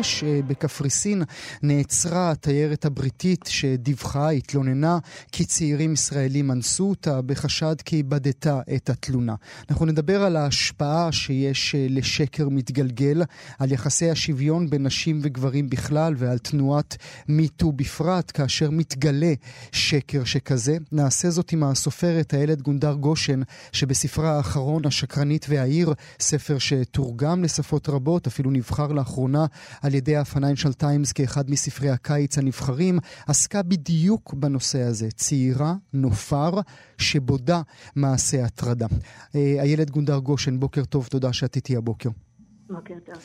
אמש אה, בקפריסין נעצרה התיירת הבריטית שדיווחה, התלוננה כי צעירים ישראלים אנסו אותה בחשד כי איבדתה את התלונה. אנחנו נדבר על ההשפעה שיש אה, לשקר מתגלגל, על יחסי השוויון בין נשים וגברים בכלל ועל תנועת מיטו בפרט, כאשר מתגלה שקר שכזה. נעשה זאת עם הסופרת איילת גונדר גושן, שבספרה האחרון, השקרנית והעיר, ספר שתורגם לשפות רבות, אפילו נבחר לאחרונה ידי ה-Financial Times כאחד מספרי הקיץ הנבחרים, עסקה בדיוק בנושא הזה. צעירה, נופר, שבודה מעשה הטרדה. אה, איילת גונדר גושן, בוקר טוב, תודה שאת איתי הבוקר. בוקר טוב.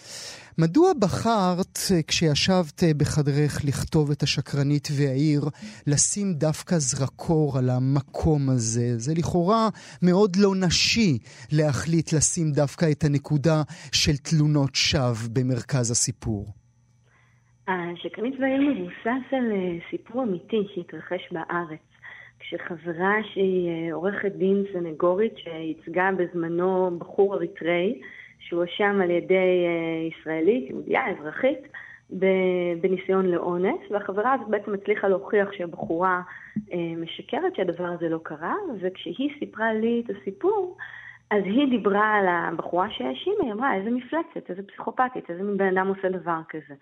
מדוע בחרת, אה, כשישבת אה, בחדרך לכתוב את השקרנית והעיר, לשים דווקא זרקור על המקום הזה? זה לכאורה מאוד לא נשי להחליט לשים דווקא את הנקודה של תלונות שווא במרכז הסיפור. השקרנית והעיר מבוסס על אה, סיפור אמיתי שהתרחש בארץ. כשחברה שהיא עורכת דין סנגורית שייצגה בזמנו בחור אריתראי, שהואשם על ידי אה, ישראלית, יהודייה, אזרחית, בניסיון לאונס, והחברה הזאת בעצם הצליחה להוכיח שהבחורה אה, משקרת, שהדבר הזה לא קרה, וכשהיא סיפרה לי את הסיפור, אז היא דיברה על הבחורה שהאשימה, היא אמרה, איזה מפלצת, איזה פסיכופתית, איזה בן אדם עושה דבר כזה.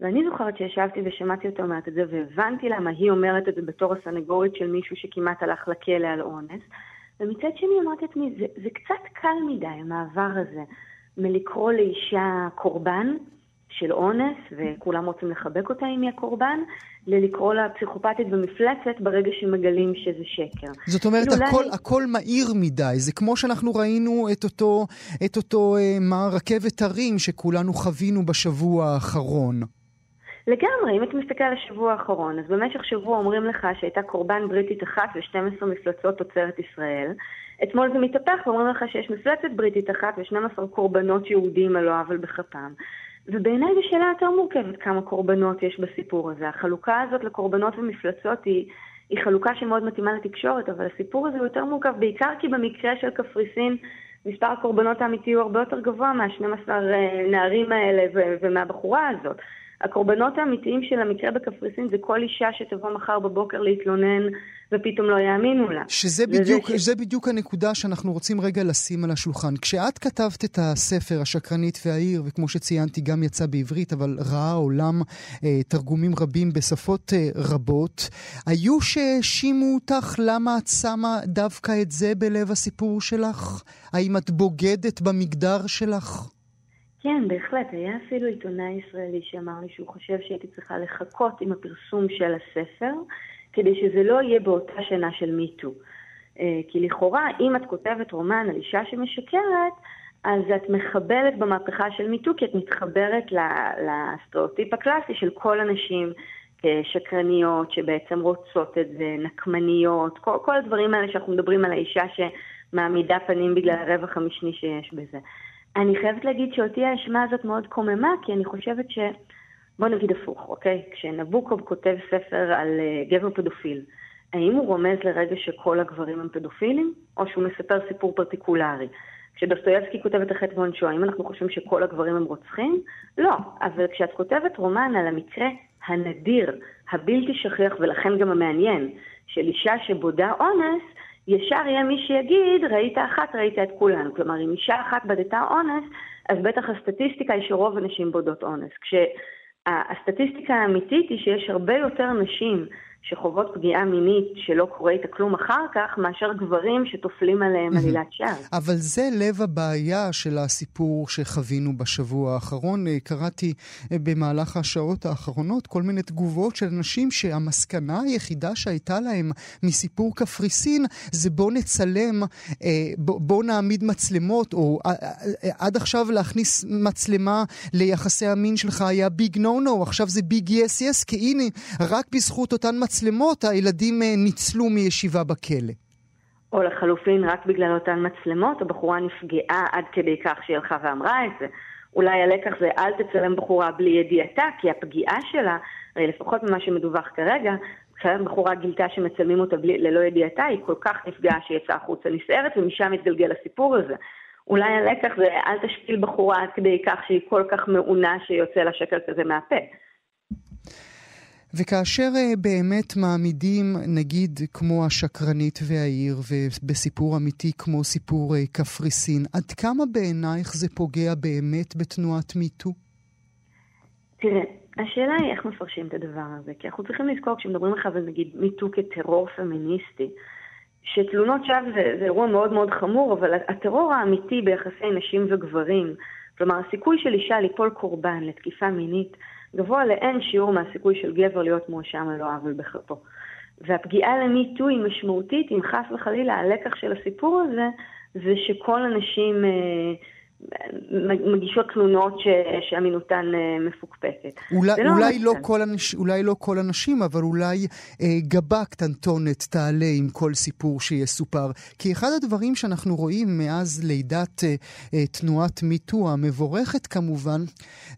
ואני זוכרת שישבתי ושמעתי אותו אומרת את זה, והבנתי למה היא אומרת את זה בתור הסנגורית של מישהו שכמעט הלך לכלא על אונס. ומצד שני אמרתי לעצמי, זה, זה קצת קל מדי, המעבר הזה. מלקרוא לאישה קורבן של אונס, וכולם רוצים לחבק אותה אם היא הקורבן, ללקרוא לה פסיכופתית ומפלצת ברגע שמגלים שזה שקר. זאת אומרת, כאילו הכל, אולי... הכל מהיר מדי. זה כמו שאנחנו ראינו את אותו, את אותו אה, מה, רכבת הרים שכולנו חווינו בשבוע האחרון. לגמרי, אם אתה מסתכל על השבוע האחרון, אז במשך שבוע אומרים לך שהייתה קורבן בריטית אחת ו-12 מפלצות תוצרת ישראל. אתמול זה מתהפך ואומרים לך שיש מפלצת בריטית אחת ו-12 קורבנות יהודים על לא עוול בכפם. ובעיניי זו שאלה יותר מורכבת כמה קורבנות יש בסיפור הזה. החלוקה הזאת לקורבנות ומפלצות היא, היא חלוקה שמאוד מתאימה לתקשורת, אבל הסיפור הזה הוא יותר מורכב, בעיקר כי במקרה של קפריסין מספר הקורבנות האמיתי הוא הרבה יותר גבוה מה-12 אה, נערים האלה ומהבחורה הזאת. הקורבנות האמיתיים של המקרה בקפריסין זה כל אישה שתבוא מחר בבוקר להתלונן ופתאום לא יאמינו לה. שזה בדיוק, ש... שזה בדיוק הנקודה שאנחנו רוצים רגע לשים על השולחן. כשאת כתבת את הספר, השקרנית והעיר, וכמו שציינתי, גם יצא בעברית, אבל ראה עולם אה, תרגומים רבים בשפות אה, רבות, היו שהאשימו אותך למה את שמה דווקא את זה בלב הסיפור שלך? האם את בוגדת במגדר שלך? כן, בהחלט. היה אפילו עיתונאי ישראלי שאמר לי שהוא חושב שהייתי צריכה לחכות עם הפרסום של הספר, כדי שזה לא יהיה באותה שנה של מיטו. אה, כי לכאורה, אם את כותבת רומן על אישה שמשקרת, אז את מחבלת במהפכה של מיטו, כי את מתחברת לסטריאוטיפ הקלאסי של כל הנשים שקרניות, שבעצם רוצות את זה, נקמניות, כל, כל הדברים האלה שאנחנו מדברים על האישה שמעמידה פנים בגלל הרווח המשני שיש בזה. אני חייבת להגיד שאותי האשמה הזאת מאוד קוממה, כי אני חושבת ש... בוא נגיד הפוך, אוקיי? כשנבוקוב כותב ספר על uh, גבר פדופיל, האם הוא רומז לרגע שכל הגברים הם פדופילים, או שהוא מספר סיפור פרטיקולרי? כשדוסטויבסקי כותב את החטא ועונשו, האם אנחנו חושבים שכל הגברים הם רוצחים? לא, אבל כשאת כותבת רומן על המקרה הנדיר, הבלתי שכיח ולכן גם המעניין, של אישה שבודה אונס, ישר יהיה מי שיגיד, ראית אחת, ראית את כולנו. כלומר, אם אישה אחת בדתה אונס, אז בטח הסטטיסטיקה היא שרוב הנשים בודות אונס. כשהסטטיסטיקה האמיתית היא שיש הרבה יותר נשים שחוות פגיעה מינית שלא קורה איתה כלום אחר כך, מאשר גברים שטופלים עליהם עלילת שווא. אבל זה לב הבעיה של הסיפור שחווינו בשבוע האחרון. אה, קראתי אה, במהלך השעות האחרונות כל מיני תגובות של אנשים שהמסקנה היחידה שהייתה להם מסיפור קפריסין זה בוא נצלם, אה, בוא נעמיד מצלמות, או עד עכשיו להכניס מצלמה ליחסי המין שלך היה ביג נו נו, עכשיו זה ביג יס יס, כי הנה, רק בזכות אותן מצלמות מצלמות הילדים אה, ניצלו מישיבה בכלא. או לחלופין, רק בגלל אותן מצלמות, הבחורה נפגעה עד כדי כך שהיא הלכה ואמרה את זה. אולי הלקח זה אל תצלם בחורה בלי ידיעתה, כי הפגיעה שלה, הרי לפחות ממה שמדווח כרגע, כשהבחורה גילתה שמצלמים אותה בלי, ללא ידיעתה, היא כל כך נפגעה שהיא יצאה החוצה נסערת, ומשם התגלגל הסיפור הזה. אולי הלקח זה אל תשפיל בחורה עד כדי כך שהיא כל כך מעונה שיוצא לה שקל כזה מהפה. וכאשר אה, באמת מעמידים, נגיד, כמו השקרנית והעיר, ובסיפור אמיתי כמו סיפור אה, קפריסין, עד כמה בעינייך זה פוגע באמת בתנועת מיטו? תראה, השאלה היא איך מפרשים את הדבר הזה, כי אנחנו צריכים לזכור כשמדברים לך על נגיד מיטו כטרור פמיניסטי, שתלונות שווא זה, זה אירוע מאוד מאוד חמור, אבל הטרור האמיתי ביחסי נשים וגברים, כלומר הסיכוי של אישה ליפול קורבן לתקיפה מינית, גבוה לאין שיעור מהסיכוי של גבר להיות מואשם על לא עוול בכפו. והפגיעה למיטו היא משמעותית אם חס וחלילה הלקח של הסיפור הזה זה שכל הנשים אה, מגישות תלונות ש, שאמינותן אה, מפוקפקת. אולי, לא, אולי, לא כל אנש, אולי לא כל הנשים, אבל אולי אה, גבה קטנטונת תעלה עם כל סיפור שיסופר. כי אחד הדברים שאנחנו רואים מאז לידת אה, אה, תנועת מיטו, המבורכת כמובן,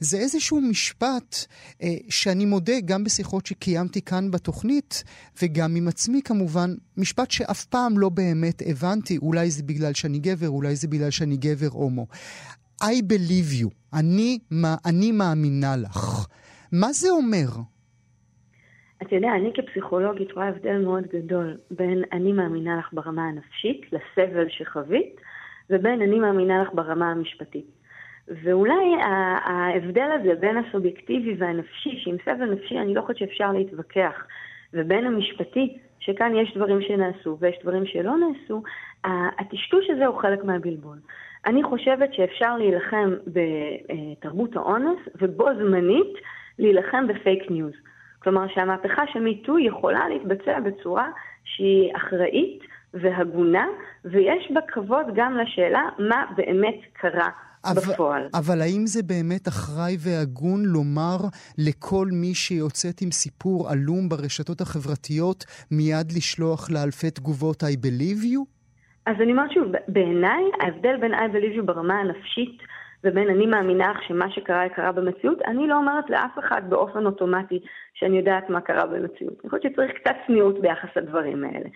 זה איזשהו משפט אה, שאני מודה, גם בשיחות שקיימתי כאן בתוכנית, וגם עם עצמי כמובן, משפט שאף פעם לא באמת הבנתי, אולי זה בגלל שאני גבר, אולי זה בגלל שאני גבר הומו. I believe you, אני, אני מאמינה לך. מה זה אומר? אתה יודע, אני כפסיכולוגית רואה הבדל מאוד גדול בין אני מאמינה לך ברמה הנפשית, לסבל שחווית, ובין אני מאמינה לך ברמה המשפטית. ואולי ההבדל הזה בין הסובייקטיבי והנפשי, שעם סבל נפשי אני לא חושבת שאפשר להתווכח, ובין המשפטי, שכאן יש דברים שנעשו ויש דברים שלא נעשו, הטשטוש הזה הוא חלק מהבלבול. אני חושבת שאפשר להילחם בתרבות האונס ובו זמנית להילחם ב fake news. כלומר שהמהפכה של MeToo יכולה להתבצע בצורה שהיא אחראית והגונה, ויש בה כבוד גם לשאלה מה באמת קרה אבל, בפועל. אבל האם זה באמת אחראי והגון לומר לכל מי שיוצאת עם סיפור עלום ברשתות החברתיות מיד לשלוח לאלפי תגובות I believe you? אז אני אומרת שוב, בעיניי ההבדל בין I believe you ברמה הנפשית ובין אני מאמינה לך שמה שקרה קרה במציאות, אני לא אומרת לאף אחד באופן אוטומטי שאני יודעת מה קרה במציאות. אני חושבת שצריך קצת צניעות ביחס לדברים האלה.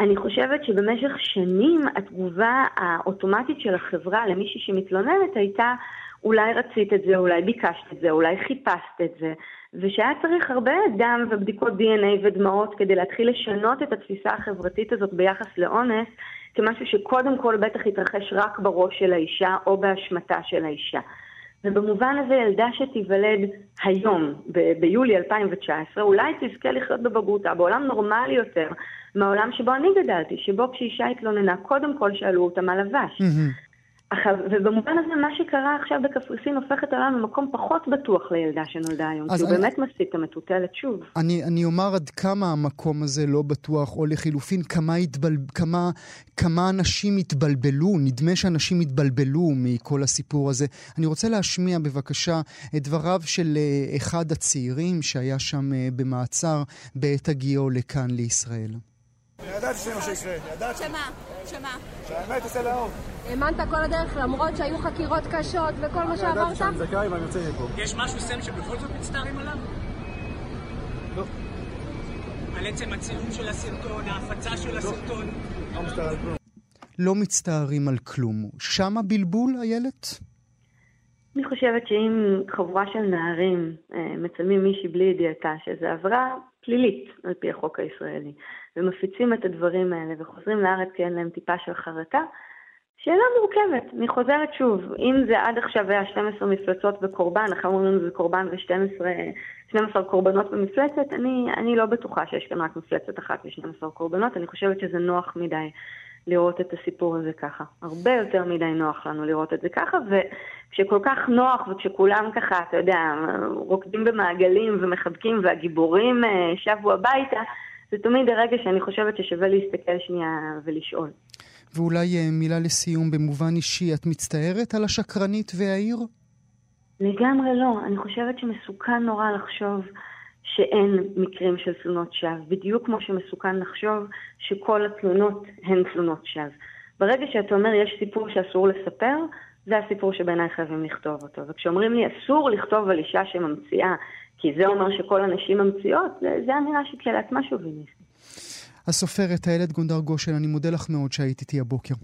אני חושבת שבמשך שנים התגובה האוטומטית של החברה למישהי שמתלוננת הייתה אולי רצית את זה, אולי ביקשת את זה, אולי חיפשת את זה, ושהיה צריך הרבה דם ובדיקות DNA ודמעות כדי להתחיל לשנות את התפיסה החברתית הזאת ביחס לאונס, כמשהו שקודם כל בטח יתרחש רק בראש של האישה או באשמתה של האישה. ובמובן הזה ילדה שתיוולד היום, ב- ביולי 2019, אולי תזכה לחיות בבגרותה בעולם נורמלי יותר מהעולם שבו אני גדלתי, שבו כשאישה התלוננה, קודם כל שאלו אותה מה לבש. Mm-hmm. ובמובן הזה מה שקרה עכשיו בקפריסין הופך את העולם למקום פחות בטוח לילדה שנולדה היום, כי הוא אני... באמת מסית את המטוטלת שוב. אני, אני אומר עד כמה המקום הזה לא בטוח, או לחילופין, כמה, התבל... כמה, כמה אנשים התבלבלו, נדמה שאנשים התבלבלו מכל הסיפור הזה. אני רוצה להשמיע בבקשה את דבריו של אה, אחד הצעירים שהיה שם אה, במעצר בעת הגיעו לכאן לישראל. ידעתי שזה מה שיקרה, ידעתי. שמה? שמה? שהאמת תצא לאור. האמנת כל הדרך למרות שהיו חקירות קשות וכל מה שעברת? אני ידעתי שאני זכאי ואני יוצא מפה. יש משהו סם שבכל זאת מצטערים עליו? לא. על עצם הצילום של הסרטון, ההפצה של הסרטון? לא מצטער על כלום. לא מצטערים על כלום. שם הבלבול, איילת? אני חושבת שאם חבורה של נערים אה, מצלמים מישהי בלי ידיעתה, שזו עבירה פלילית על פי החוק הישראלי, ומפיצים את הדברים האלה וחוזרים לארץ כי אין להם טיפה של חרטה, שאלה מורכבת, אני חוזרת שוב, אם זה עד עכשיו היה 12 מפלצות בקורבן, אחר אומרים זה קורבן ו-12 קורבנות במפלצת, אני, אני לא בטוחה שיש כאן רק מפלצת אחת ו-12 קורבנות, אני חושבת שזה נוח מדי לראות את הסיפור הזה ככה. הרבה יותר מדי נוח לנו לראות את זה ככה, וכשכל כך נוח וכשכולם ככה, אתה יודע, רוקדים במעגלים ומחבקים והגיבורים אה, שבו הביתה, זה תמיד הרגע שאני חושבת ששווה להסתכל שנייה ולשאול. ואולי אה, מילה לסיום במובן אישי, את מצטערת על השקרנית והעיר? לגמרי לא. אני חושבת שמסוכן נורא לחשוב שאין מקרים של תלונות שווא, בדיוק כמו שמסוכן לחשוב שכל התלונות הן תלונות שווא. ברגע שאתה אומר יש סיפור שאסור לספר, זה הסיפור שבעיניי חייבים לכתוב אותו. וכשאומרים לי אסור לכתוב על אישה שממציאה, כי זה אומר שכל הנשים ממציאות, זה, אמירה שכשלעצמה שוביניסטית. הסופרת איילת גונדר גושן, אני מודה לך מאוד שהיית איתי הבוקר.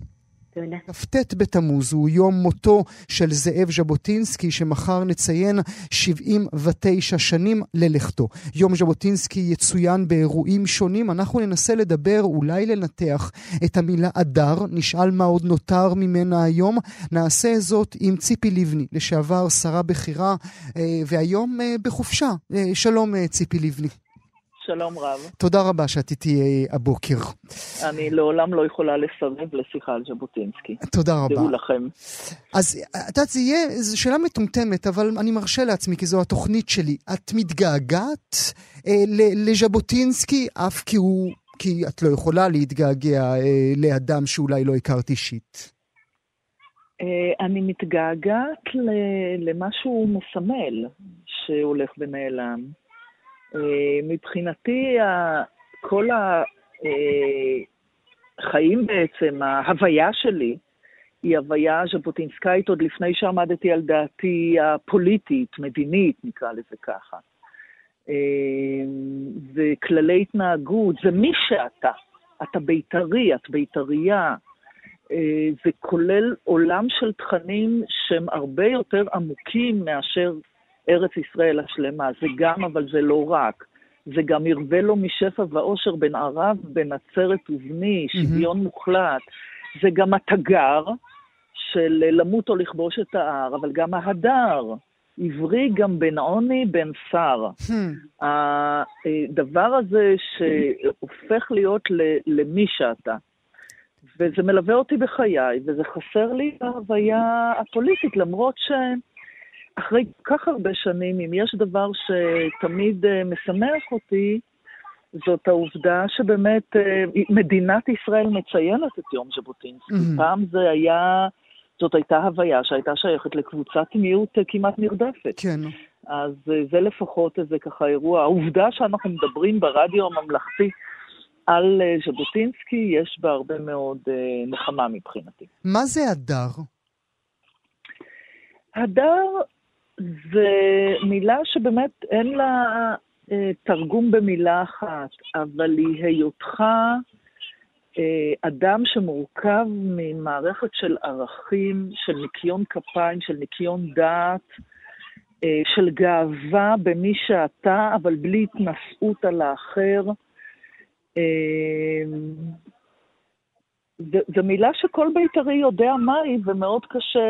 כ"ט בתמוז הוא יום מותו של זאב ז'בוטינסקי, שמחר נציין 79 שנים ללכתו. יום ז'בוטינסקי יצוין באירועים שונים. אנחנו ננסה לדבר, אולי לנתח את המילה אדר, נשאל מה עוד נותר ממנה היום. נעשה זאת עם ציפי לבני, לשעבר שרה בכירה, אה, והיום אה, בחופשה. אה, שלום ציפי לבני. שלום רב. תודה רבה שאת איתי הבוקר. אני לעולם לא יכולה לסרב לשיחה על ז'בוטינסקי. תודה רבה. דעו לכם. אז את יודעת, זו שאלה מטומטמת, אבל אני מרשה לעצמי, כי זו התוכנית שלי. את מתגעגעת אה, לז'בוטינסקי, אף כי הוא... כי את לא יכולה להתגעגע אה, לאדם שאולי לא הכרת אישית. אה, אני מתגעגעת למה שהוא מסמל, שהולך ונעלם. אה, מבחינתי, כל החיים אה, בעצם, ההוויה שלי, היא הוויה ז'בוטינסקאית עוד לפני שעמדתי על דעתי הפוליטית, מדינית, נקרא לזה ככה. אה, זה כללי התנהגות, זה מי שאתה. אתה בית"רי, את בית"רייה. זה כולל עולם של תכנים שהם הרבה יותר עמוקים מאשר ארץ ישראל השלמה. זה גם, אבל זה לא רק. זה גם ירבה לו משפע ואושר בין ערב, בין עצרת ובני, שוויון. מוחלט. זה גם התגר של למות או לכבוש את ההר, אבל גם ההדר. עברי גם בין עוני, בין שר. הדבר הזה שהופך להיות למי שאתה. וזה מלווה אותי בחיי, וזה חסר לי בהוויה הפוליטית, למרות ש... אחרי כך הרבה שנים, אם יש דבר שתמיד uh, משמח אותי, זאת העובדה שבאמת uh, מדינת ישראל מציינת את יום ז'בוטינסקי. Mm-hmm. פעם זה היה, זאת הייתה הוויה שהייתה שייכת לקבוצת מיעוט uh, כמעט נרדפת. כן. אז זה לפחות איזה ככה אירוע. העובדה שאנחנו מדברים ברדיו הממלכתי על ז'בוטינסקי, יש בה הרבה מאוד נחמה מבחינתי. מה זה הדר? הדר זה מילה שבאמת אין לה אה, תרגום במילה אחת, אבל היא היותך אה, אדם שמורכב ממערכת של ערכים, של ניקיון כפיים, של ניקיון דעת, אה, של גאווה במי שאתה, אבל בלי התנשאות על האחר. זו מילה שכל בית"רי יודע מהי, ומאוד קשה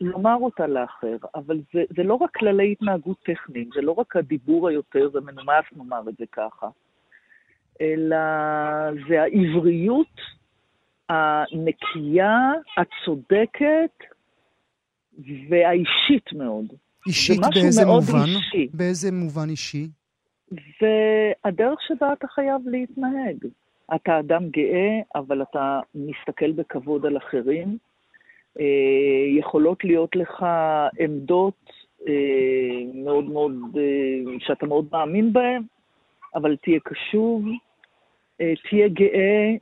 לומר אותה לאחר, אבל זה, זה לא רק כללי התנהגות טכניים, זה לא רק הדיבור היותר ומנומס, נאמר את זה ככה, אלא זה העבריות הנקייה, הצודקת והאישית מאוד. אישית באיזה מובן? אישי. באיזה מובן אישי? זה הדרך שבה אתה חייב להתנהג. אתה אדם גאה, אבל אתה מסתכל בכבוד על אחרים. אה, יכולות להיות לך עמדות אה, מאוד מאוד, אה, שאתה מאוד מאמין בהן, אבל תהיה קשוב, תהיה גאה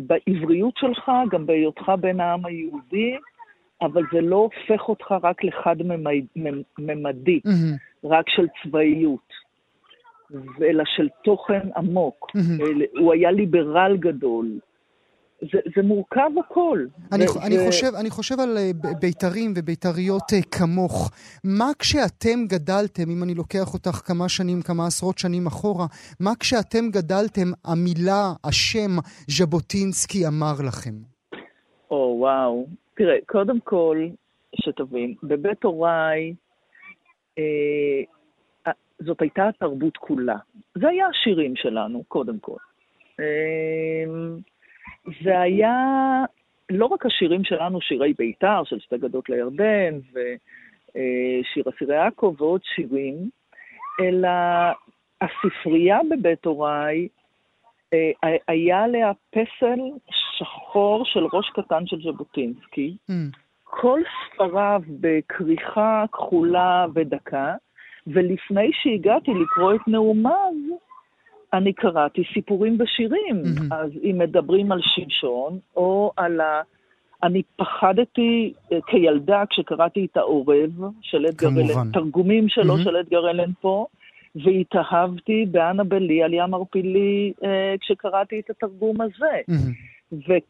בעבריות שלך, גם בהיותך בן העם היהודי, אבל זה לא הופך אותך רק לחד-ממדי, mm-hmm. רק של צבאיות. אלא של תוכן עמוק. Mm-hmm. הוא היה ליברל גדול. זה, זה מורכב הכל. אני, ו- אני, ו- חושב, אני חושב על אה, בית"רים ובית"ריות אה, כמוך. מה כשאתם גדלתם, אם אני לוקח אותך כמה שנים, כמה עשרות שנים אחורה, מה כשאתם גדלתם, המילה, השם ז'בוטינסקי אמר לכם? או, וואו. תראה, קודם כל, שתבין, בבית הוריי, אה, זאת הייתה התרבות כולה. זה היה השירים שלנו, קודם כל. אה, זה היה לא רק השירים שלנו, שירי בית"ר, של שתי גדות לירדן, ושיר אסירי עכו ועוד שירים, אלא הספרייה בבית הוריי, אה, היה עליה פסל שחור של ראש קטן של ז'בוטינסקי. Mm. כל ספריו בכריכה כחולה ודקה, ולפני שהגעתי לקרוא את נאומיו, אני קראתי סיפורים ושירים. Mm-hmm. אז אם מדברים על שמשון, או על ה... אני פחדתי uh, כילדה כשקראתי את העורב של אדגר אלן, תרגומים שלו mm-hmm. של אדגר אלן פה, והתאהבתי באנה בלי על ים ערפילי uh, כשקראתי את התרגום הזה. Mm-hmm.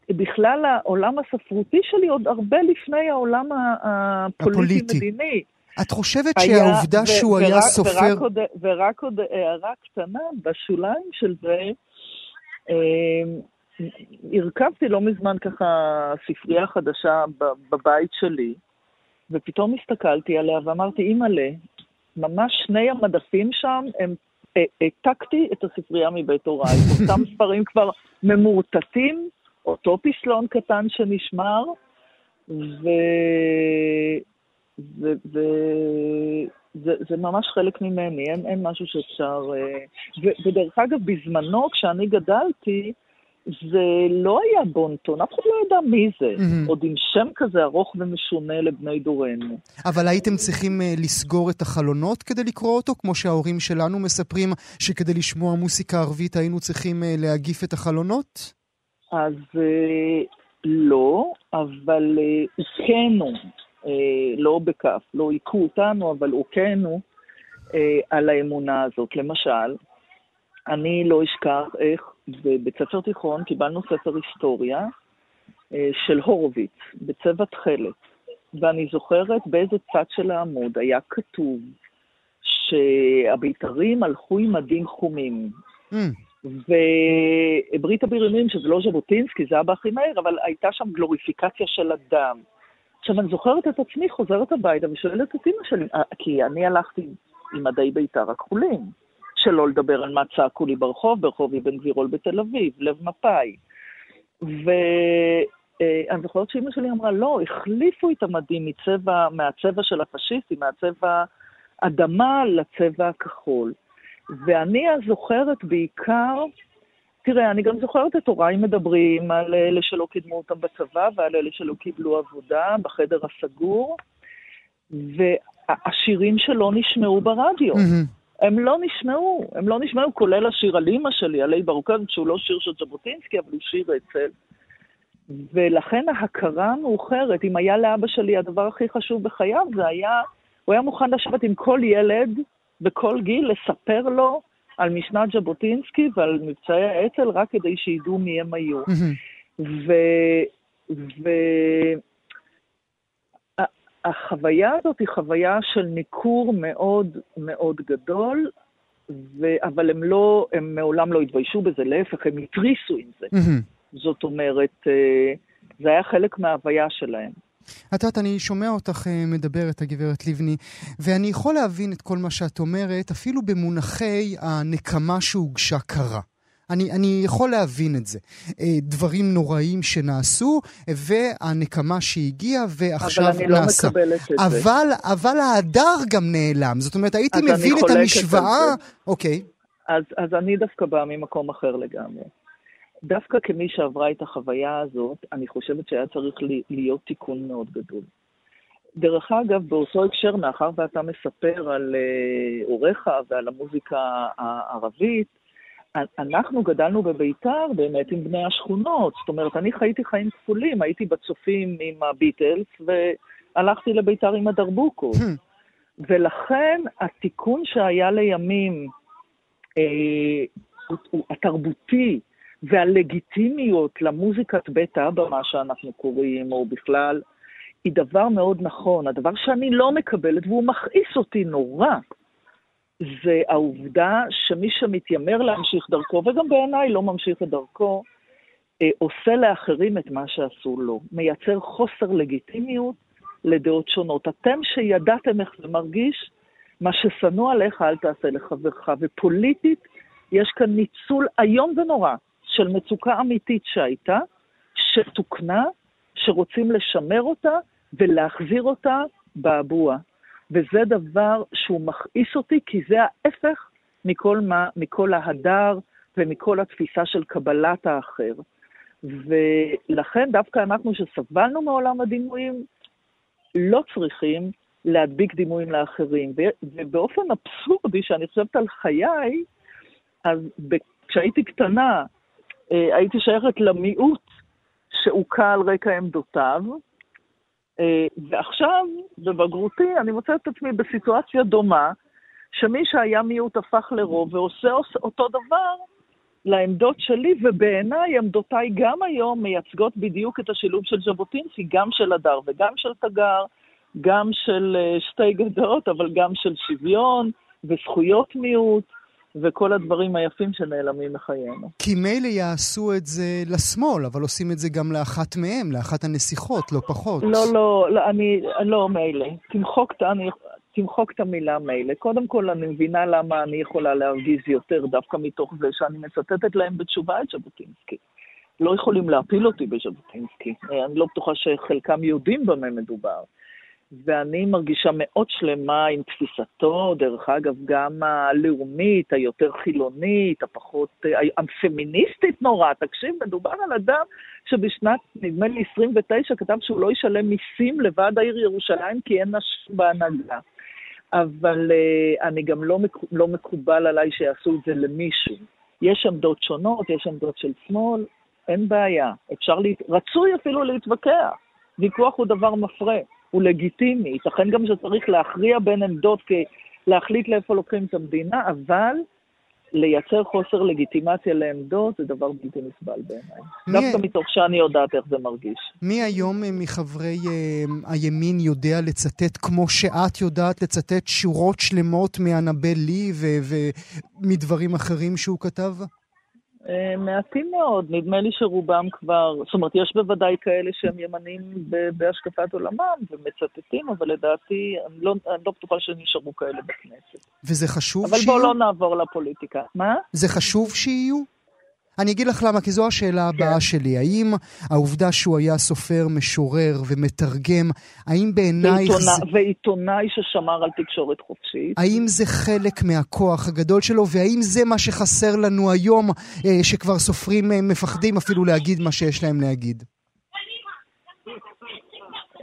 ובכלל העולם הספרותי שלי עוד הרבה לפני העולם הפוליטי-מדיני. את חושבת היה, שהעובדה ו- שהוא ורק, היה סופר... ורק עוד, ורק עוד הערה קטנה, בשוליים של זה, אה, הרכבתי לא מזמן ככה ספרייה חדשה בבית שלי, ופתאום הסתכלתי עליה ואמרתי, אימא'לה, ממש שני המדפים שם, הם העתקתי את הספרייה מבית הוריי. אותם ספרים כבר ממורטטים, אותו פסלון קטן שנשמר, ו... וזה ממש חלק ממני, אין, אין משהו שאפשר... אה, ו, ודרך אגב, בזמנו, כשאני גדלתי, זה לא היה בונטון, אף אחד לא ידע מי זה, mm-hmm. עוד עם שם כזה ארוך ומשונה לבני דורנו. אבל הייתם צריכים uh, לסגור את החלונות כדי לקרוא אותו, כמו שההורים שלנו מספרים שכדי לשמוע מוסיקה ערבית היינו צריכים uh, להגיף את החלונות? אז uh, לא, אבל. Uh, אה, לא בכף, לא היכו אותנו, אבל הוכינו אה, על האמונה הזאת. למשל, אני לא אשכח איך בבית ספר תיכון קיבלנו ספר היסטוריה אה, של הורוביץ, בצבע תכלת, ואני זוכרת באיזה צד של העמוד היה כתוב שהבית"רים הלכו עם מדים חומים. Mm. וברית הבריונים, שזה לא ז'בוטינסקי, זה אבא הכי מהר, אבל הייתה שם גלוריפיקציה של הדם. עכשיו, אני זוכרת את עצמי חוזרת הביתה ושואלת את אמא שלי, אה, כי אני הלכתי עם מדי בית"ר הכחולים, שלא לדבר על מה צעקו לי ברחוב, ברחוב אבן גבירול בתל אביב, לב מפא"י. ואני זוכרת שאמא שלי אמרה, לא, החליפו את המדים מצבע, מהצבע של הפשיסטים, מהצבע אדמה לצבע הכחול. ואני אז זוכרת בעיקר תראה, אני גם זוכרת את הוריי מדברים על אלה שלא קידמו אותם בצבא ועל אלה שלא קיבלו עבודה בחדר הסגור, והשירים שלא נשמעו ברדיו. הם לא נשמעו, הם לא נשמעו, כולל השיר על אימא שלי, עלי ברוקז, שהוא לא שיר של ז'בוטינסקי, אבל הוא שיר אצל. ולכן ההכרה המאוחרת, אם היה לאבא שלי הדבר הכי חשוב בחייו, זה היה, הוא היה מוכן לשבת עם כל ילד בכל גיל, לספר לו על משנת ז'בוטינסקי ועל מבצעי האצ"ל, רק כדי שידעו מי הם היו. ו... ו... החוויה הזאת היא חוויה של ניכור מאוד מאוד גדול, ו... אבל הם לא, הם מעולם לא התביישו בזה, להפך, הם התריסו עם זה. זאת אומרת, אה, זה היה חלק מההוויה שלהם. את יודעת, אני שומע אותך אה, מדברת, הגברת לבני, ואני יכול להבין את כל מה שאת אומרת, אפילו במונחי הנקמה שהוגשה קרה. אני, אני יכול להבין את זה. אה, דברים נוראים שנעשו, והנקמה שהגיעה, ועכשיו נעשה. אבל אני לא. מקבלת את אבל, זה. אבל ההדר גם נעלם. זאת אומרת, הייתי מבין את המשוואה... אוקיי. אז, אז אני דווקא באה ממקום אחר לגמרי. דווקא כמי שעברה את החוויה הזאת, אני חושבת שהיה צריך להיות תיקון מאוד גדול. דרך אגב, באותו הקשר, מאחר ואתה מספר על uh, הוריך ועל המוזיקה הערבית, אנחנו גדלנו בביתר באמת עם בני השכונות. זאת אומרת, אני חייתי חיים כפולים, הייתי בצופים עם הביטלס והלכתי לביתר עם הדרבוקות. Hmm. ולכן התיקון שהיה לימים, אה, התרבותי, והלגיטימיות למוזיקת בית אבא, מה שאנחנו קוראים, או בכלל, היא דבר מאוד נכון. הדבר שאני לא מקבלת, והוא מכעיס אותי נורא, זה העובדה שמי שמתיימר להמשיך דרכו, וגם בעיניי לא ממשיך את דרכו, אה, עושה לאחרים את מה שעשו לו, מייצר חוסר לגיטימיות לדעות שונות. אתם שידעתם איך זה מרגיש, מה ששנוא עליך אל תעשה לחברך, ופוליטית יש כאן ניצול איום ונורא של מצוקה אמיתית שהייתה, שתוקנה, שרוצים לשמר אותה ולהחזיר אותה באבוע. וזה דבר שהוא מכעיס אותי, כי זה ההפך מכל, מה, מכל ההדר ומכל התפיסה של קבלת האחר. ולכן דווקא אנחנו שסבלנו מעולם הדימויים, לא צריכים להדביק דימויים לאחרים. ובאופן אבסורדי, שאני חושבת על חיי, אז כשהייתי קטנה, הייתי שייכת למיעוט שהוכה על רקע עמדותיו, אה, ועכשיו, בבגרותי, אני מוצאת את עצמי בסיטואציה דומה, שמי שהיה מיעוט הפך לרוב ועושה אותו דבר לעמדות שלי, ובעיניי עמדותיי גם היום מייצגות בדיוק את השילוב של ז'בוטינסקי, גם של הדר וגם של תגר, גם של אה, שתי גדות, אבל גם של שוויון וזכויות מיעוט. וכל הדברים היפים שנעלמים מחיינו. כי מילא יעשו את זה לשמאל, אבל עושים את זה גם לאחת מהם, לאחת הנסיכות, לא פחות. לא, לא, לא אני, לא מילא. תמחוק, אני, תמחוק את המילה מילא. קודם כל, אני מבינה למה אני יכולה להרגיז יותר, דווקא מתוך זה שאני מצטטת להם בתשובה את ז'בוטינסקי. לא יכולים להפיל אותי בז'בוטינסקי. אני לא בטוחה שחלקם יודעים במה מדובר. ואני מרגישה מאוד שלמה עם תפיסתו, דרך אגב, גם הלאומית, היותר חילונית, הפחות, הפמיניסטית נורא. תקשיב, מדובר על אדם שבשנת, נדמה לי, 29, כתב שהוא לא ישלם מיסים לוועד העיר ירושלים כי אין נשים בהנהגה. אבל uh, אני גם לא, מק, לא מקובל עליי שיעשו את זה למישהו. יש עמדות שונות, יש עמדות של שמאל, אין בעיה. אפשר, לה... רצוי אפילו להתווכח. ויכוח הוא דבר מפרה. הוא לגיטימי. ייתכן גם שצריך להכריע בין עמדות, להחליט לאיפה לוקחים את המדינה, אבל לייצר חוסר לגיטימציה לעמדות זה דבר בלתי נסבל בעיניי. דווקא מתוך שאני יודעת איך זה מרגיש. מי היום אה, מחברי uh, הימין יודע לצטט כמו שאת יודעת לצטט שורות שלמות מאנבל לי ומדברים אחרים שהוא כתב? אה, מעטים מאוד, נדמה לי שרובם כבר, זאת אומרת, יש בוודאי כאלה שהם ימנים בהשקפת עולמם ומצטטים, אבל לדעתי, אני לא, אני לא בטוחה שנשארו כאלה בכנסת. וזה חשוב אבל שיהיו? אבל בואו לא נעבור לפוליטיקה. מה? זה חשוב שיהיו? אני אגיד לך למה, כי זו השאלה הבאה כן. שלי. האם העובדה שהוא היה סופר, משורר ומתרגם, האם בעינייך... ועיתונא, זה... ועיתונאי ששמר על תקשורת חופשית. האם זה חלק מהכוח הגדול שלו, והאם זה מה שחסר לנו היום, אה, שכבר סופרים אה, מפחדים אפילו להגיד מה שיש להם להגיד?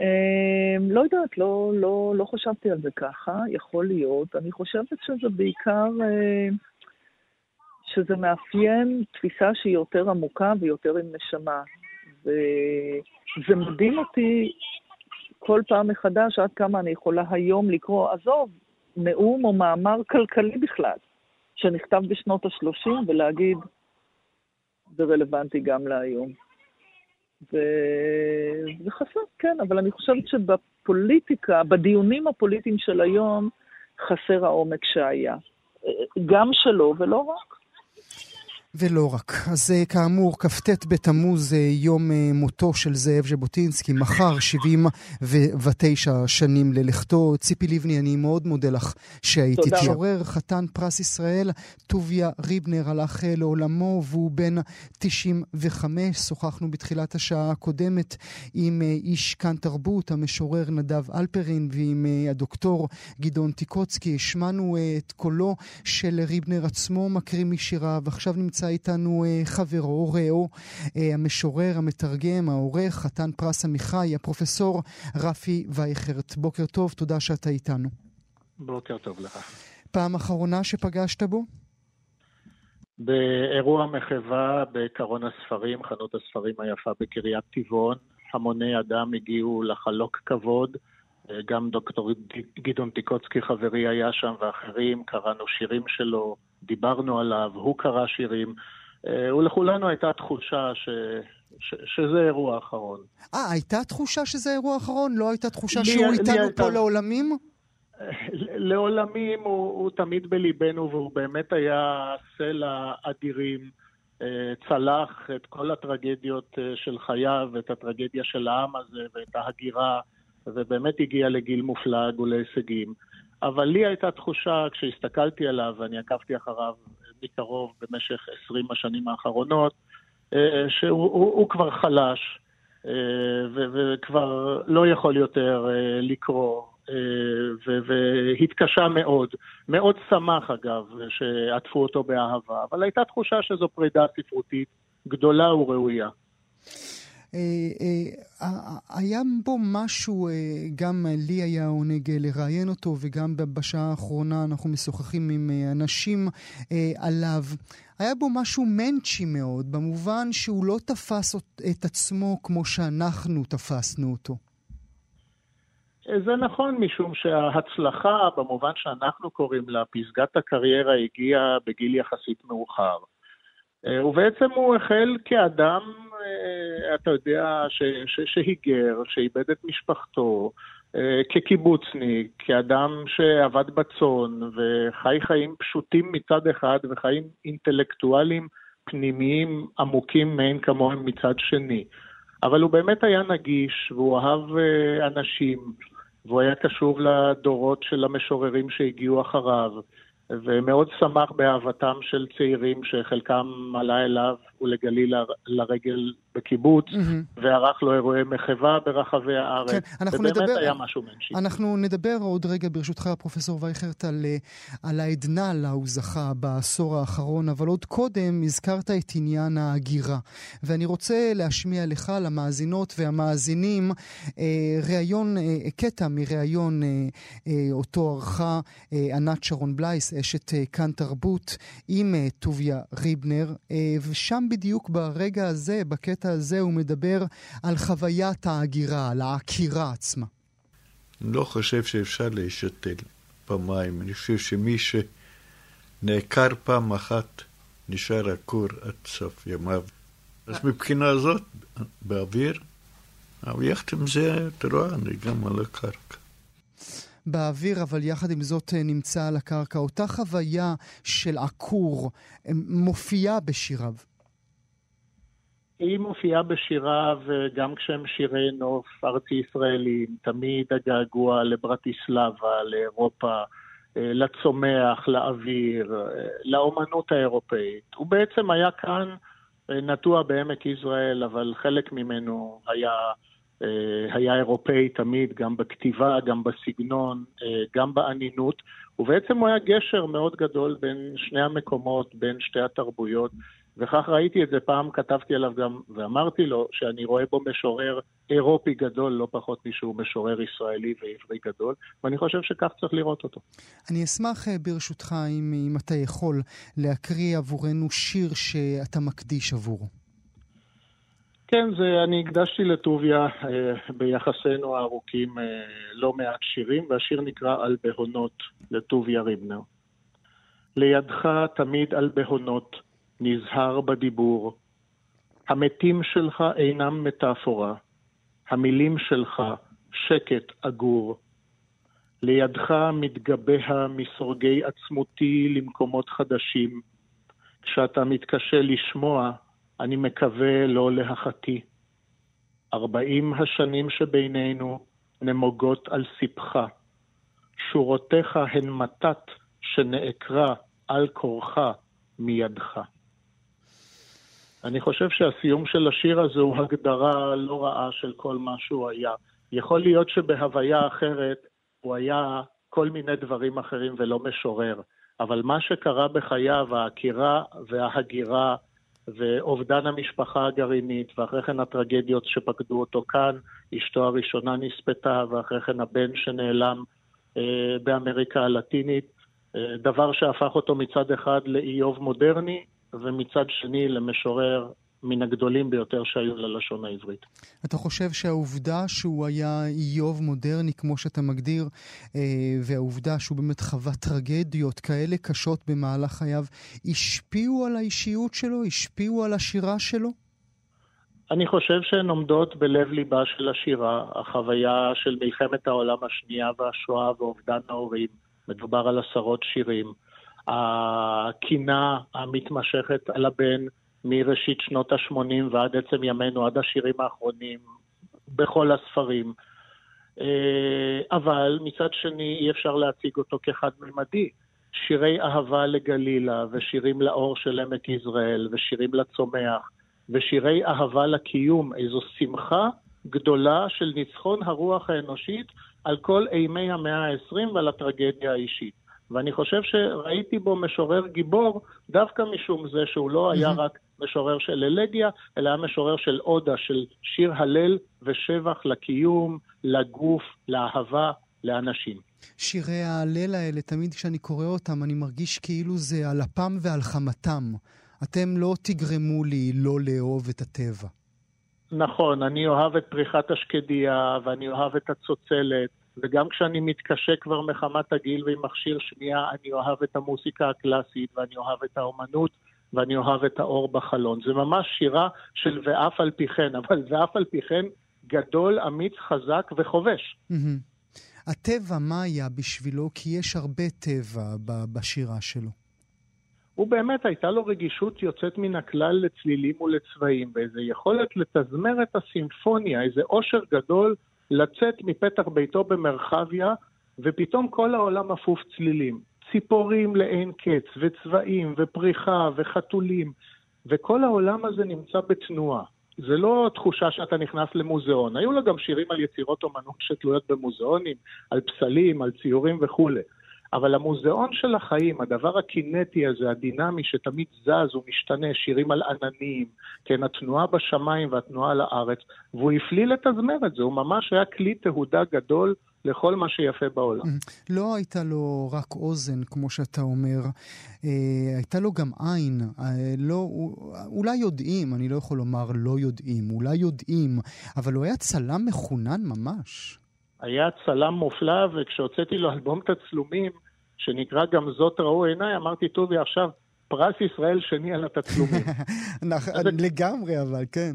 אמ, לא יודעת, לא, לא, לא חשבתי על זה ככה, יכול להיות. אני חושבת שזה בעיקר... אה, שזה מאפיין תפיסה שהיא יותר עמוקה ויותר עם נשמה. וזה מדהים אותי כל פעם מחדש עד כמה אני יכולה היום לקרוא, עזוב, נאום או מאמר כלכלי בכלל, שנכתב בשנות ה-30 ולהגיד, זה רלוונטי גם להיום. וזה חסר, כן, אבל אני חושבת שבפוליטיקה, בדיונים הפוליטיים של היום, חסר העומק שהיה. גם שלו ולא רק. ולא רק. אז אה, כאמור, כ"ט בתמוז, אה, יום אה, מותו של זאב ז'בוטינסקי, מחר 79 שנים ללכתו. ציפי לבני, אני מאוד מודה לך שהיית איתי. תודה. שורר חתן פרס ישראל, טוביה ריבנר, הלך לעולמו והוא בן 95. שוחחנו בתחילת השעה הקודמת עם איש כאן תרבות, המשורר נדב אלפרין, ועם הדוקטור גדעון טיקוצקי. השמענו את קולו של ריבנר עצמו, מקריא משיריו. עכשיו נמצא... נמצא איתנו אה, חברו, רעו, אה, המשורר, המתרגם, העורך, חתן פרס עמיחי, הפרופסור רפי וייכרט. בוקר טוב, תודה שאתה איתנו. בוקר טוב לך. פעם אחרונה שפגשת בו? באירוע מחווה בקרון הספרים, חנות הספרים היפה בקריית טבעון. המוני אדם הגיעו לחלוק כבוד. אה, גם דוקטור גדעון טיקוצקי חברי היה שם ואחרים, קראנו שירים שלו, דיברנו עליו, הוא קרא שירים, אה, ולכולנו הייתה תחושה ש... ש... שזה אירוע אחרון. אה, הייתה תחושה שזה אירוע אחרון? לא הייתה תחושה לי, שהוא לי איתנו הייתה... פה לעולמים? לעולמים הוא, הוא תמיד בליבנו, והוא באמת היה סלע אדירים. אה, צלח את כל הטרגדיות אה, של חייו, את הטרגדיה של העם הזה ואת ההגירה, ובאמת הגיע לגיל מופלג ולהישגים. אבל לי הייתה תחושה, כשהסתכלתי עליו, ואני עקבתי אחריו מקרוב במשך 20 השנים האחרונות, אה, שהוא הוא, הוא כבר חלש, וכבר לא יכול יותר לקרוא והתקשה מאוד. מאוד שמח, אגב, שעטפו אותו באהבה, אבל הייתה תחושה שזו פרידה ספרותית גדולה וראויה. אה, אה, היה בו משהו, אה, גם לי היה עונג לראיין אותו, וגם בשעה האחרונה אנחנו משוחחים עם אנשים עליו. היה בו משהו מנצ'י מאוד, במובן שהוא לא תפס את עצמו כמו שאנחנו תפסנו אותו. זה נכון, משום שההצלחה, במובן שאנחנו קוראים לה, פסגת הקריירה הגיעה בגיל יחסית מאוחר. ובעצם הוא החל כאדם, אתה יודע, ש, ש, שהיגר, שאיבד את משפחתו, אה, כקיבוצניק, כאדם שעבד בצאן וחי חיים פשוטים מצד אחד וחיים אינטלקטואליים פנימיים עמוקים מאין כמוהם מצד שני. אבל הוא באמת היה נגיש, והוא אהב אנשים, והוא היה קשוב לדורות של המשוררים שהגיעו אחריו, ומאוד שמח באהבתם של צעירים שחלקם עלה אליו ולגליל לרגל בקיבוץ, mm-hmm. וערך לו אירועי מחווה ברחבי הארץ. כן, אנחנו ובאמת נדבר, היה משהו מנשי. אנחנו נדבר עוד רגע, ברשותך, פרופסור וייכרט, על, אה, על העדנה לה הוא זכה בעשור האחרון, אבל עוד קודם הזכרת את עניין ההגירה. ואני רוצה להשמיע לך, למאזינות והמאזינים, אה, ראיון, אה, קטע מראיון אותו ערכה ענת שרון בלייס, אשת כאן תרבות, עם טוביה ריבנר, ושם בדיוק ברגע הזה, בקטע הזה הוא מדבר על חוויית ההגירה, על העקירה עצמה. אני לא חושב שאפשר להשתל פעמיים. אני חושב שמי שנעקר פעם אחת, נשאר עקור עד סוף ימיו. אז מבחינה זאת, באוויר, אבל יחד עם זה, אתה רואה, אני גם על הקרקע. באוויר, אבל יחד עם זאת אה, נמצא על הקרקע. אותה חוויה של עקור אה, מופיעה בשיריו. היא מופיעה בשיריו גם כשהם שירי נוף ארצי ישראלים, תמיד הגעגוע לברטיסלבה, לאירופה, אה, לצומח, לאוויר, אה, לאומנות האירופאית. הוא בעצם היה כאן אה, נטוע בעמק יזרעאל, אבל חלק ממנו היה, היה אירופאי תמיד, גם בכתיבה, גם בסגנון, גם באנינות, ובעצם הוא היה גשר מאוד גדול בין שני המקומות, בין שתי התרבויות. וכך ראיתי את זה, פעם כתבתי עליו גם, ואמרתי לו שאני רואה בו משורר אירופי גדול, לא פחות משהוא משורר ישראלי ועברי גדול, ואני חושב שכך צריך לראות אותו. אני אשמח אה, ברשותך, אם, אם אתה יכול, להקריא עבורנו שיר שאתה מקדיש עבורו. כן, זה, אני הקדשתי לטוביה אה, ביחסינו הארוכים אה, לא מעט שירים, והשיר נקרא על בהונות לטוביה ריבנר. לידך תמיד על בהונות, נזהר בדיבור. המתים שלך אינם מטאפורה, המילים שלך שקט אגור. לידך מתגבה מסורגי עצמותי למקומות חדשים. כשאתה מתקשה לשמוע, אני מקווה לא להחתי. ארבעים השנים שבינינו נמוגות על סיפך. שורותיך הן מתת שנעקרה על כורחה מידך. אני חושב שהסיום של השיר הזה הוא הגדרה לא רעה של כל מה שהוא היה. יכול להיות שבהוויה אחרת הוא היה כל מיני דברים אחרים ולא משורר, אבל מה שקרה בחייו, העקירה וההגירה ואובדן המשפחה הגרעינית, ואחרי כן הטרגדיות שפקדו אותו כאן, אשתו הראשונה נספתה, ואחרי כן הבן שנעלם אה, באמריקה הלטינית, אה, דבר שהפך אותו מצד אחד לאיוב מודרני, ומצד שני למשורר מן הגדולים ביותר שהיו ללשון העברית. אתה חושב שהעובדה שהוא היה איוב מודרני, כמו שאתה מגדיר, אה, והעובדה שהוא באמת חווה טרגדיות כאלה קשות במהלך חייו, השפיעו על האישיות שלו? השפיעו על השירה שלו? אני חושב שהן עומדות בלב ליבה של השירה, החוויה של מלחמת העולם השנייה והשואה ואובדן ההורים. מדובר על עשרות שירים. הקינה המתמשכת על הבן מראשית שנות ה-80 ועד עצם ימינו, עד השירים האחרונים, בכל הספרים. אה, אבל מצד שני אי אפשר להציג אותו כחד-ממדי. שירי אהבה לגלילה, ושירים לאור של עמק יזרעאל, ושירים לצומח, ושירי אהבה לקיום, איזו שמחה גדולה של ניצחון הרוח האנושית על כל אימי המאה ה-20 ועל הטרגדיה האישית. ואני חושב שראיתי בו משורר גיבור דווקא משום זה שהוא לא היה רק משורר של אלגיה, אלא היה משורר של אודה, של שיר הלל ושבח לקיום, לגוף, לאהבה, לאנשים. שירי ההלל האלה, תמיד כשאני קורא אותם, אני מרגיש כאילו זה על אפם ועל חמתם. אתם לא תגרמו לי לא לאהוב את הטבע. נכון, אני אוהב את פריחת השקדיה, ואני אוהב את הצוצלת, וגם כשאני מתקשה כבר מחמת הגיל ועם מכשיר שמיעה, אני אוהב את המוסיקה הקלאסית, ואני אוהב את האומנות, ואני אוהב את האור בחלון. זה ממש שירה של ואף על פי כן, אבל ואף על פי כן גדול, אמיץ, חזק וחובש. הטבע, מה היה בשבילו? כי יש הרבה טבע בשירה שלו. הוא באמת, הייתה לו רגישות יוצאת מן הכלל לצלילים ולצבעים, ואיזו יכולת לתזמר את הסימפוניה, איזה אושר גדול לצאת מפתח ביתו במרחביה, ופתאום כל העולם אפוף צלילים. ציפורים לאין קץ, וצבעים, ופריחה, וחתולים, וכל העולם הזה נמצא בתנועה. זה לא תחושה שאתה נכנס למוזיאון. היו לו גם שירים על יצירות אומנות שתלויות במוזיאונים, על פסלים, על ציורים וכולי. אבל המוזיאון של החיים, הדבר הקינטי הזה, הדינמי, שתמיד זז ומשתנה, שירים על עננים, כן, התנועה בשמיים והתנועה על הארץ, והוא הפליל את זה, הוא ממש היה כלי תהודה גדול לכל מה שיפה בעולם. לא הייתה לו רק אוזן, כמו שאתה אומר, אה, הייתה לו גם עין. אה, לא, אולי יודעים, אני לא יכול לומר לא יודעים, אולי יודעים, אבל הוא היה צלם מחונן ממש. היה צלם מופלא, וכשהוצאתי לו אלבום תצלומים, שנקרא גם זאת ראו עיניי, אמרתי, טובי, עכשיו פרס ישראל שני על התצלומים. לגמרי, אבל כן.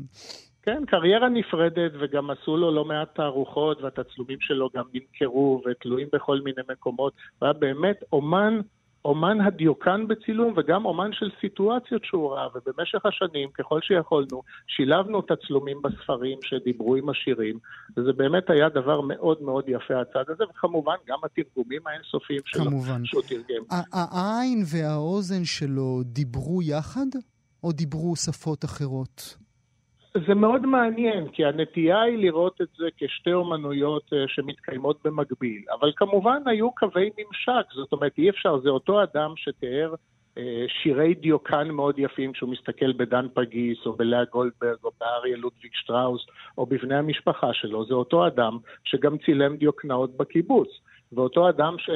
כן, קריירה נפרדת, וגם עשו לו לא מעט תערוכות, והתצלומים שלו גם נמכרו ותלויים בכל מיני מקומות. הוא היה באמת אומן אומן הדיוקן בצילום וגם אומן של סיטואציות שהוא ראה, ובמשך השנים, ככל שיכולנו, שילבנו תצלומים בספרים שדיברו עם השירים, וזה באמת היה דבר מאוד מאוד יפה הצד הזה, וכמובן גם התרגומים האינסופיים שלו, כמובן. שהוא תרגם. העין והאוזן שלו דיברו יחד, או דיברו שפות אחרות? זה מאוד מעניין, כי הנטייה היא לראות את זה כשתי אומנויות uh, שמתקיימות במקביל. אבל כמובן היו קווי ממשק, זאת אומרת, אי אפשר, זה אותו אדם שתיאר uh, שירי דיוקן מאוד יפים כשהוא מסתכל בדן פגיס, או בלאה גולדברג, או באריה לודוויג שטראוס, או בבני המשפחה שלו. זה אותו אדם שגם צילם דיוקנאות בקיבוץ. ואותו אדם ש...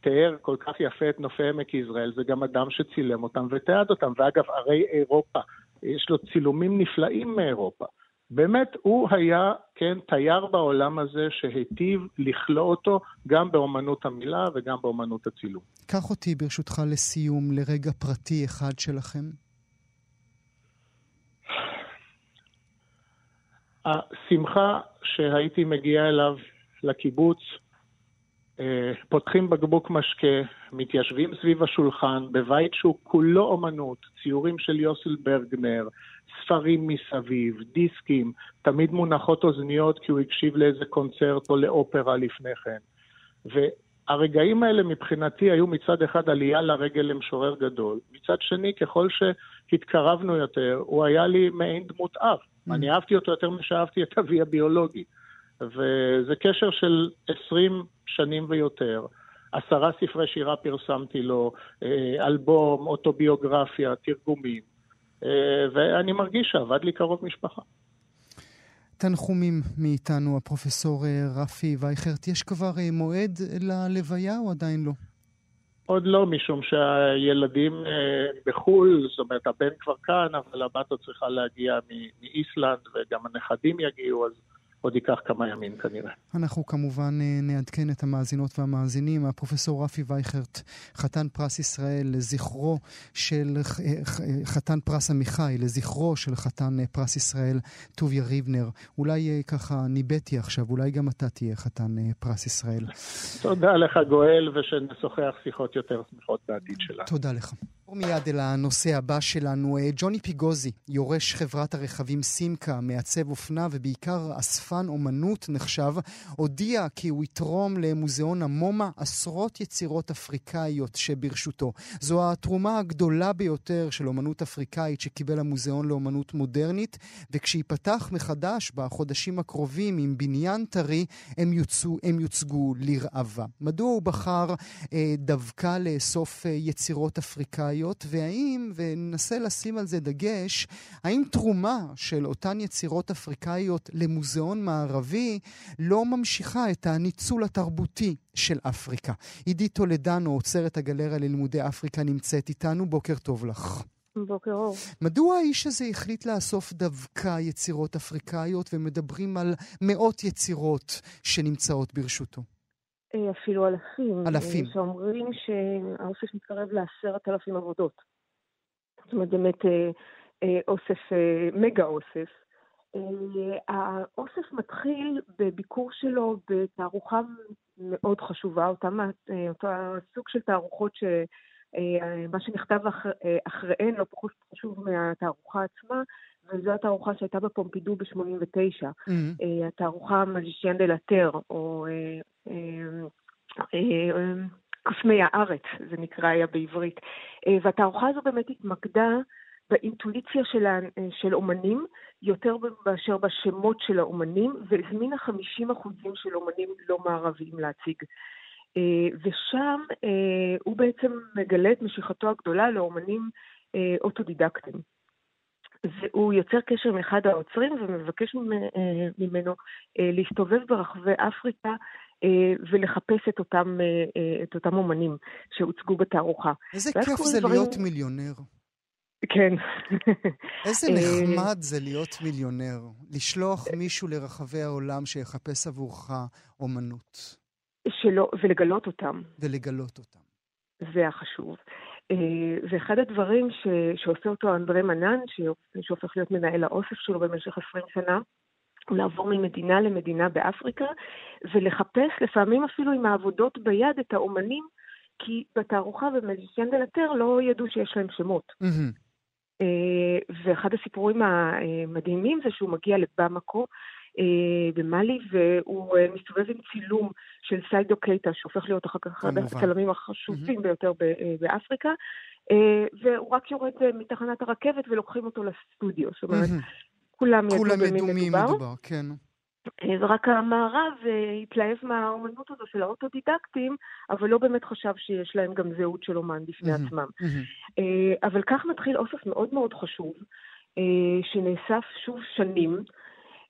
תיאר כל כך יפה את נופי עמק יזרעאל, זה גם אדם שצילם אותם ותיעד אותם. ואגב, ערי אירופה יש לו צילומים נפלאים מאירופה. באמת, הוא היה, כן, תייר בעולם הזה שהיטיב לכלוא אותו גם באומנות המילה וגם באומנות הצילום. קח אותי ברשותך לסיום לרגע פרטי אחד שלכם. השמחה שהייתי מגיע אליו לקיבוץ פותחים בקבוק משקה, מתיישבים סביב השולחן, בבית שהוא כולו אומנות, ציורים של יוסל ברגנר, ספרים מסביב, דיסקים, תמיד מונחות אוזניות כי הוא הקשיב לאיזה קונצרט או לאופרה לפני כן. והרגעים האלה מבחינתי היו מצד אחד עלייה לרגל למשורר גדול, מצד שני, ככל שהתקרבנו יותר, הוא היה לי מעין דמות אב. Mm. אני אהבתי אותו יותר משאהבתי את אבי הביולוגי. וזה קשר של 20 שנים ויותר. עשרה ספרי שירה פרסמתי לו, אה, אלבום, אוטוביוגרפיה, תרגומים, אה, ואני מרגיש שעבד לי קרוב משפחה. תנחומים מאיתנו, הפרופסור אה, רפי וייכרט. יש כבר מועד ללוויה או עדיין לא? עוד לא, משום שהילדים בחו"ל, זאת אומרת, הבן כבר כאן, אבל הבת עוד צריכה להגיע מאיסלנד, וגם הנכדים יגיעו, אז עוד ייקח כמה ימים כנראה. אנחנו כמובן אה, נעדכן את המאזינות והמאזינים. הפרופסור רפי וייכרט, חתן פרס ישראל לזכרו של, אה, חתן פרס עמיחי, לזכרו של חתן אה, פרס ישראל, טוביה ריבנר. אולי ככה ניבאתי עכשיו, אולי גם אתה תהיה חתן פרס ישראל. תודה לך גואל, ושנשוחח שיחות יותר שמחות בעתיד שלנו. תודה לך. מיד אל הנושא הבא שלנו, אה, ג'וני פיגוזי, יורש חברת הרכבים סימקה, מעצב אופנה ובעיקר אספן אומנות נחשב, הודיע כי הוא יתרום למוזיאון המומה עשרות יצירות אפריקאיות שברשותו. זו התרומה הגדולה ביותר של אומנות אפריקאית שקיבל המוזיאון לאומנות מודרנית, וכשיפתח מחדש בחודשים הקרובים עם בניין טרי, הם, יוצאו, הם יוצגו לראווה. מדוע הוא בחר אה, דווקא לאסוף אה, יצירות אפריקאיות? אפריקאיות, והאם, וננסה לשים על זה דגש, האם תרומה של אותן יצירות אפריקאיות למוזיאון מערבי לא ממשיכה את הניצול התרבותי של אפריקה? עידית טולדנו, עוצרת הגלריה ללימודי אפריקה, נמצאת איתנו. בוקר טוב לך. בוקר אור. מדוע האיש הזה החליט לאסוף דווקא יצירות אפריקאיות ומדברים על מאות יצירות שנמצאות ברשותו? אה, אפילו אלפים. אלפים. אה, שאומרים שהאוסף מתקרב לעשרת אלפים עבודות. זאת אומרת, באמת אה, אוסף, מגה אוסף. האוסף מתחיל בביקור שלו בתערוכה מאוד חשובה, אותה, אותה סוג של תערוכות ש... מה שנכתב אחריהן לא פחות חשוב מהתערוכה עצמה, וזו התערוכה שהייתה בפומפידו ב-89, mm-hmm. התערוכה מז'ישיאן דה לטר, או קוסמי הארץ, זה נקרא היה בעברית. והתערוכה הזו באמת התמקדה באינטואיציה של, של אומנים, יותר מאשר בשמות של האומנים, והזמינה 50% של אומנים לא מערביים להציג. ושם הוא בעצם מגלה את משיכתו הגדולה לאומנים אוטודידקטיים. והוא יוצר קשר עם אחד העוצרים ומבקש ממנו להסתובב ברחבי אפריקה ולחפש את אותם, את אותם אומנים שהוצגו בתערוכה. איזה כיף זה דברים... להיות מיליונר. כן. איזה נחמד זה להיות מיליונר, לשלוח מישהו לרחבי העולם שיחפש עבורך אומנות. שלא, ולגלות אותם. ולגלות אותם. זה החשוב. אה, ואחד הדברים ש, שעושה אותו אנדרי מנן, שהופך להיות מנהל האוסף שלו במשך 20 שנה, הוא לעבור ממדינה למדינה באפריקה, ולחפש לפעמים אפילו עם העבודות ביד את האומנים, כי בתערוכה במזיסיאן דלתר לא ידעו שיש להם שמות. Mm-hmm. ואחד הסיפורים המדהימים זה שהוא מגיע לבמקו, במאלי, והוא אה, מסתובב עם צילום של סיידו קייטה, שהופך להיות אחר כך אחד הצלמים החשובים. ביותר אה, באפריקה, והוא רק יורד מתחנת הרכבת ולוקחים אותו לסטודיו. זאת אומרת. כולם ידעו במי מדובר. מדובר, כן. ורק המערב התלהב מהאומנות הזו של האוטודידקטים, אבל לא באמת חשב שיש להם גם זהות של אומן בפני עצמם. אבל כך מתחיל אוסף מאוד מאוד חשוב, שנאסף שוב שנים.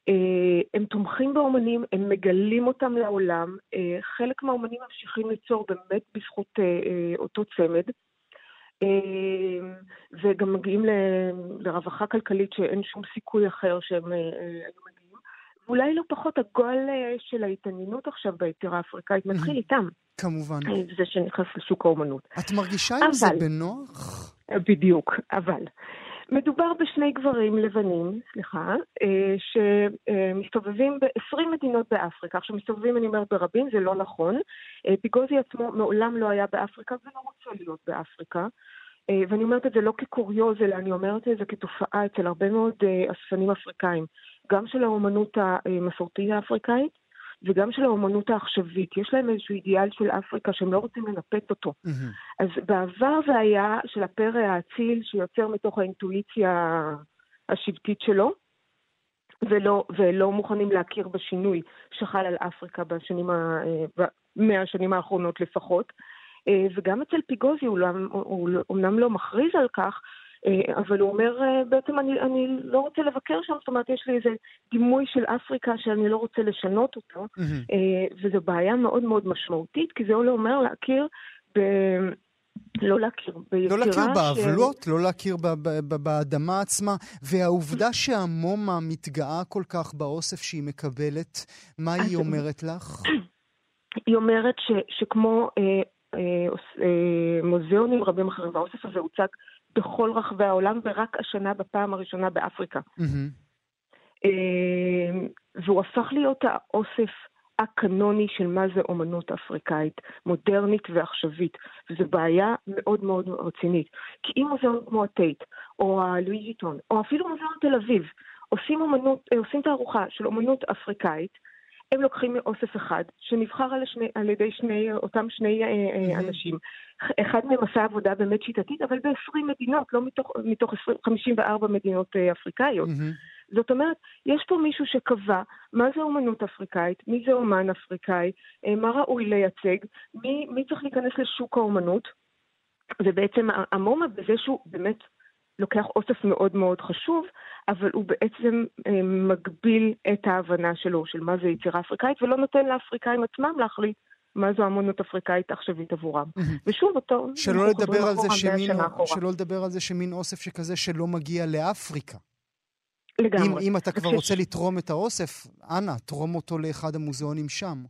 אה, הם תומכים באומנים, הם מגלים אותם לעולם. אה, חלק מהאומנים ממשיכים ליצור באמת בזכות אה, אותו צמד. וגם מגיעים לרווחה כלכלית שאין שום סיכוי אחר שהם היו מגיעים. ואולי לא פחות הגול של ההתעניינות עכשיו ביצירה האפריקאית מתחיל איתם. כמובן. זה שנכנס לשוק האומנות. את מרגישה עם זה בנוח? בדיוק, אבל. מדובר בשני גברים לבנים, סליחה, אה, שמסתובבים ב-20 מדינות באפריקה. עכשיו, מסתובבים, אני אומרת, ברבים, זה לא נכון. אה, פיגוזי עצמו מעולם לא היה באפריקה ולא רוצה להיות באפריקה. אה, ואני אומרת את זה לא כקוריוז, אלא אני אומרת את זה כתופעה אצל הרבה מאוד אספנים אפריקאים, גם של האומנות המסורתית האפריקאית, וגם של האומנות העכשווית. יש להם איזשהו אידיאל של אפריקה שהם לא רוצים לנפץ אותו. Mm-hmm. אז בעבר זה היה של הפרא האציל שיוצר מתוך האינטואיציה השבטית שלו, ולא, ולא מוכנים להכיר בשינוי שחל על אפריקה בשנים, ה, השנים האחרונות לפחות. אה, וגם אצל פיגוזי, הוא, לא, הוא אומנם לא מכריז על כך, אבל הוא אומר, אה, בעצם אני, אני לא רוצה לבקר שם, זאת אומרת, יש לי איזה דימוי של אפריקה שאני לא רוצה לשנות אותו, mm-hmm. וזו בעיה מאוד מאוד משמעותית, כי זה לא אומר להכיר ב... לא להכיר ביצירה... לא להכיר בעוולות, ש... לא להכיר ב- ב- ב- באדמה עצמה, והעובדה שהמומה מתגאה כל כך באוסף שהיא מקבלת, מה היא אומרת לך? היא אומרת ש, שכמו אה, אה, אה, מוזיאונים רבים אחרים, והאוסף הזה הוצג בכל רחבי העולם, ורק השנה בפעם הראשונה באפריקה. Mm-hmm. והוא הפך להיות האוסף א-קנוני של מה זה אומנות אפריקאית, מודרנית ועכשווית, וזו בעיה מאוד מאוד רצינית. כי אם מוזיאון כמו הטייט, או הלואיזיטון, או אפילו מוזיאון תל אביב, עושים, אומנות, אה, עושים תערוכה של אומנות אפריקאית, הם לוקחים מאוסף אחד, שנבחר על, השני, על ידי שני, אותם שני mm-hmm. אנשים. אחד מהם עשה עבודה באמת שיטתית, אבל ב-20 מדינות, לא מתוך, מתוך 20, 54 מדינות אפריקאיות. Mm-hmm. זאת אומרת, יש פה מישהו שקבע מה זה אומנות אפריקאית, מי זה אומן אפריקאי, מה ראוי לייצג, מי, מי צריך להיכנס לשוק האומנות, ובעצם המומה בזה שהוא באמת לוקח אוסף מאוד מאוד חשוב, אבל הוא בעצם אה, מגביל את ההבנה שלו של מה זה יצירה אפריקאית, ולא נותן לאפריקאים עצמם להחליט מה זו המונות אפריקאית עכשווית עבורם. ושוב, אותו... שלא לדבר, על זה שמין, שלא לדבר על זה שמין אוסף שכזה שלא מגיע לאפריקה. לגמרי. אם, אם אתה כבר רוצה לתרום את האוסף, אנא, תרום אותו לאחד המוזיאונים שם.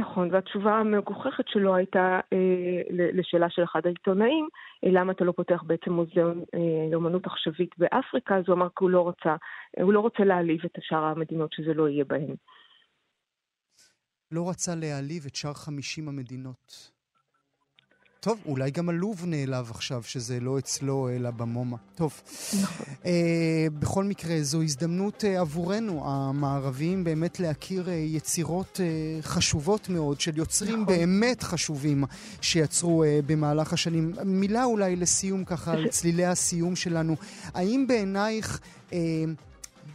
נכון, והתשובה המגוחכת שלו הייתה אה, לשאלה של אחד העיתונאים, אה, למה אתה לא פותח בעצם מוזיאון אה, לאומנות עכשווית באפריקה, אז הוא אמר כי הוא לא רוצה, אה, הוא לא רוצה להעליב את שאר המדינות שזה לא יהיה בהן. לא רצה להעליב את שאר 50 המדינות. טוב, אולי גם הלוב נעלב עכשיו, שזה לא אצלו אלא במומה. טוב. נכון. אה, בכל מקרה, זו הזדמנות אה, עבורנו, המערביים, באמת להכיר אה, יצירות אה, חשובות מאוד של יוצרים נכון. באמת חשובים שיצרו אה, במהלך השנים. מילה אולי לסיום, ככה, על צלילי הסיום שלנו. האם בעינייך... אה,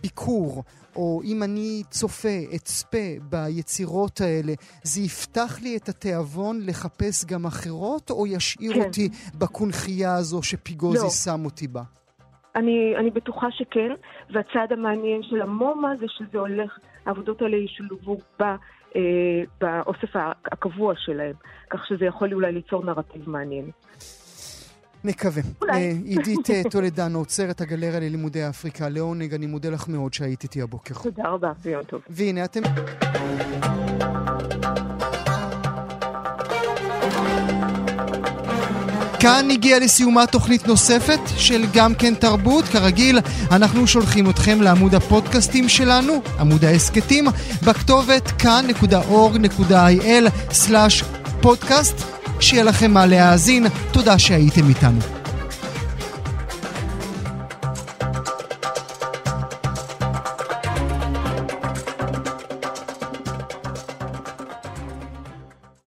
ביקור או אם אני צופה, אצפה ביצירות האלה, זה יפתח לי את התיאבון לחפש גם אחרות, או ישאיר כן. אותי בקונכייה הזו שפיגוזי לא. שם אותי בה? אני, אני בטוחה שכן, והצעד המעניין של המומה זה שזה הולך, העבודות האלה ישולבו ב, אה, באוסף הקבוע שלהם, כך שזה יכול אולי ליצור נרטיב מעניין. נקווה. אולי. אה, עידית אה, טולדנו, עוצרת הגלריה ללימודי אפריקה, לעונג, אני מודה לך מאוד שהיית איתי הבוקר. תודה רבה, ויום טוב. והנה אתם... כאן הגיעה לסיומה תוכנית נוספת של גם כן תרבות. כרגיל, אנחנו שולחים אתכם לעמוד הפודקאסטים שלנו, עמוד ההסכתים, בכתובת כאן.org.il/פודקאסט. שיהיה לכם מה להאזין. תודה שהייתם איתנו.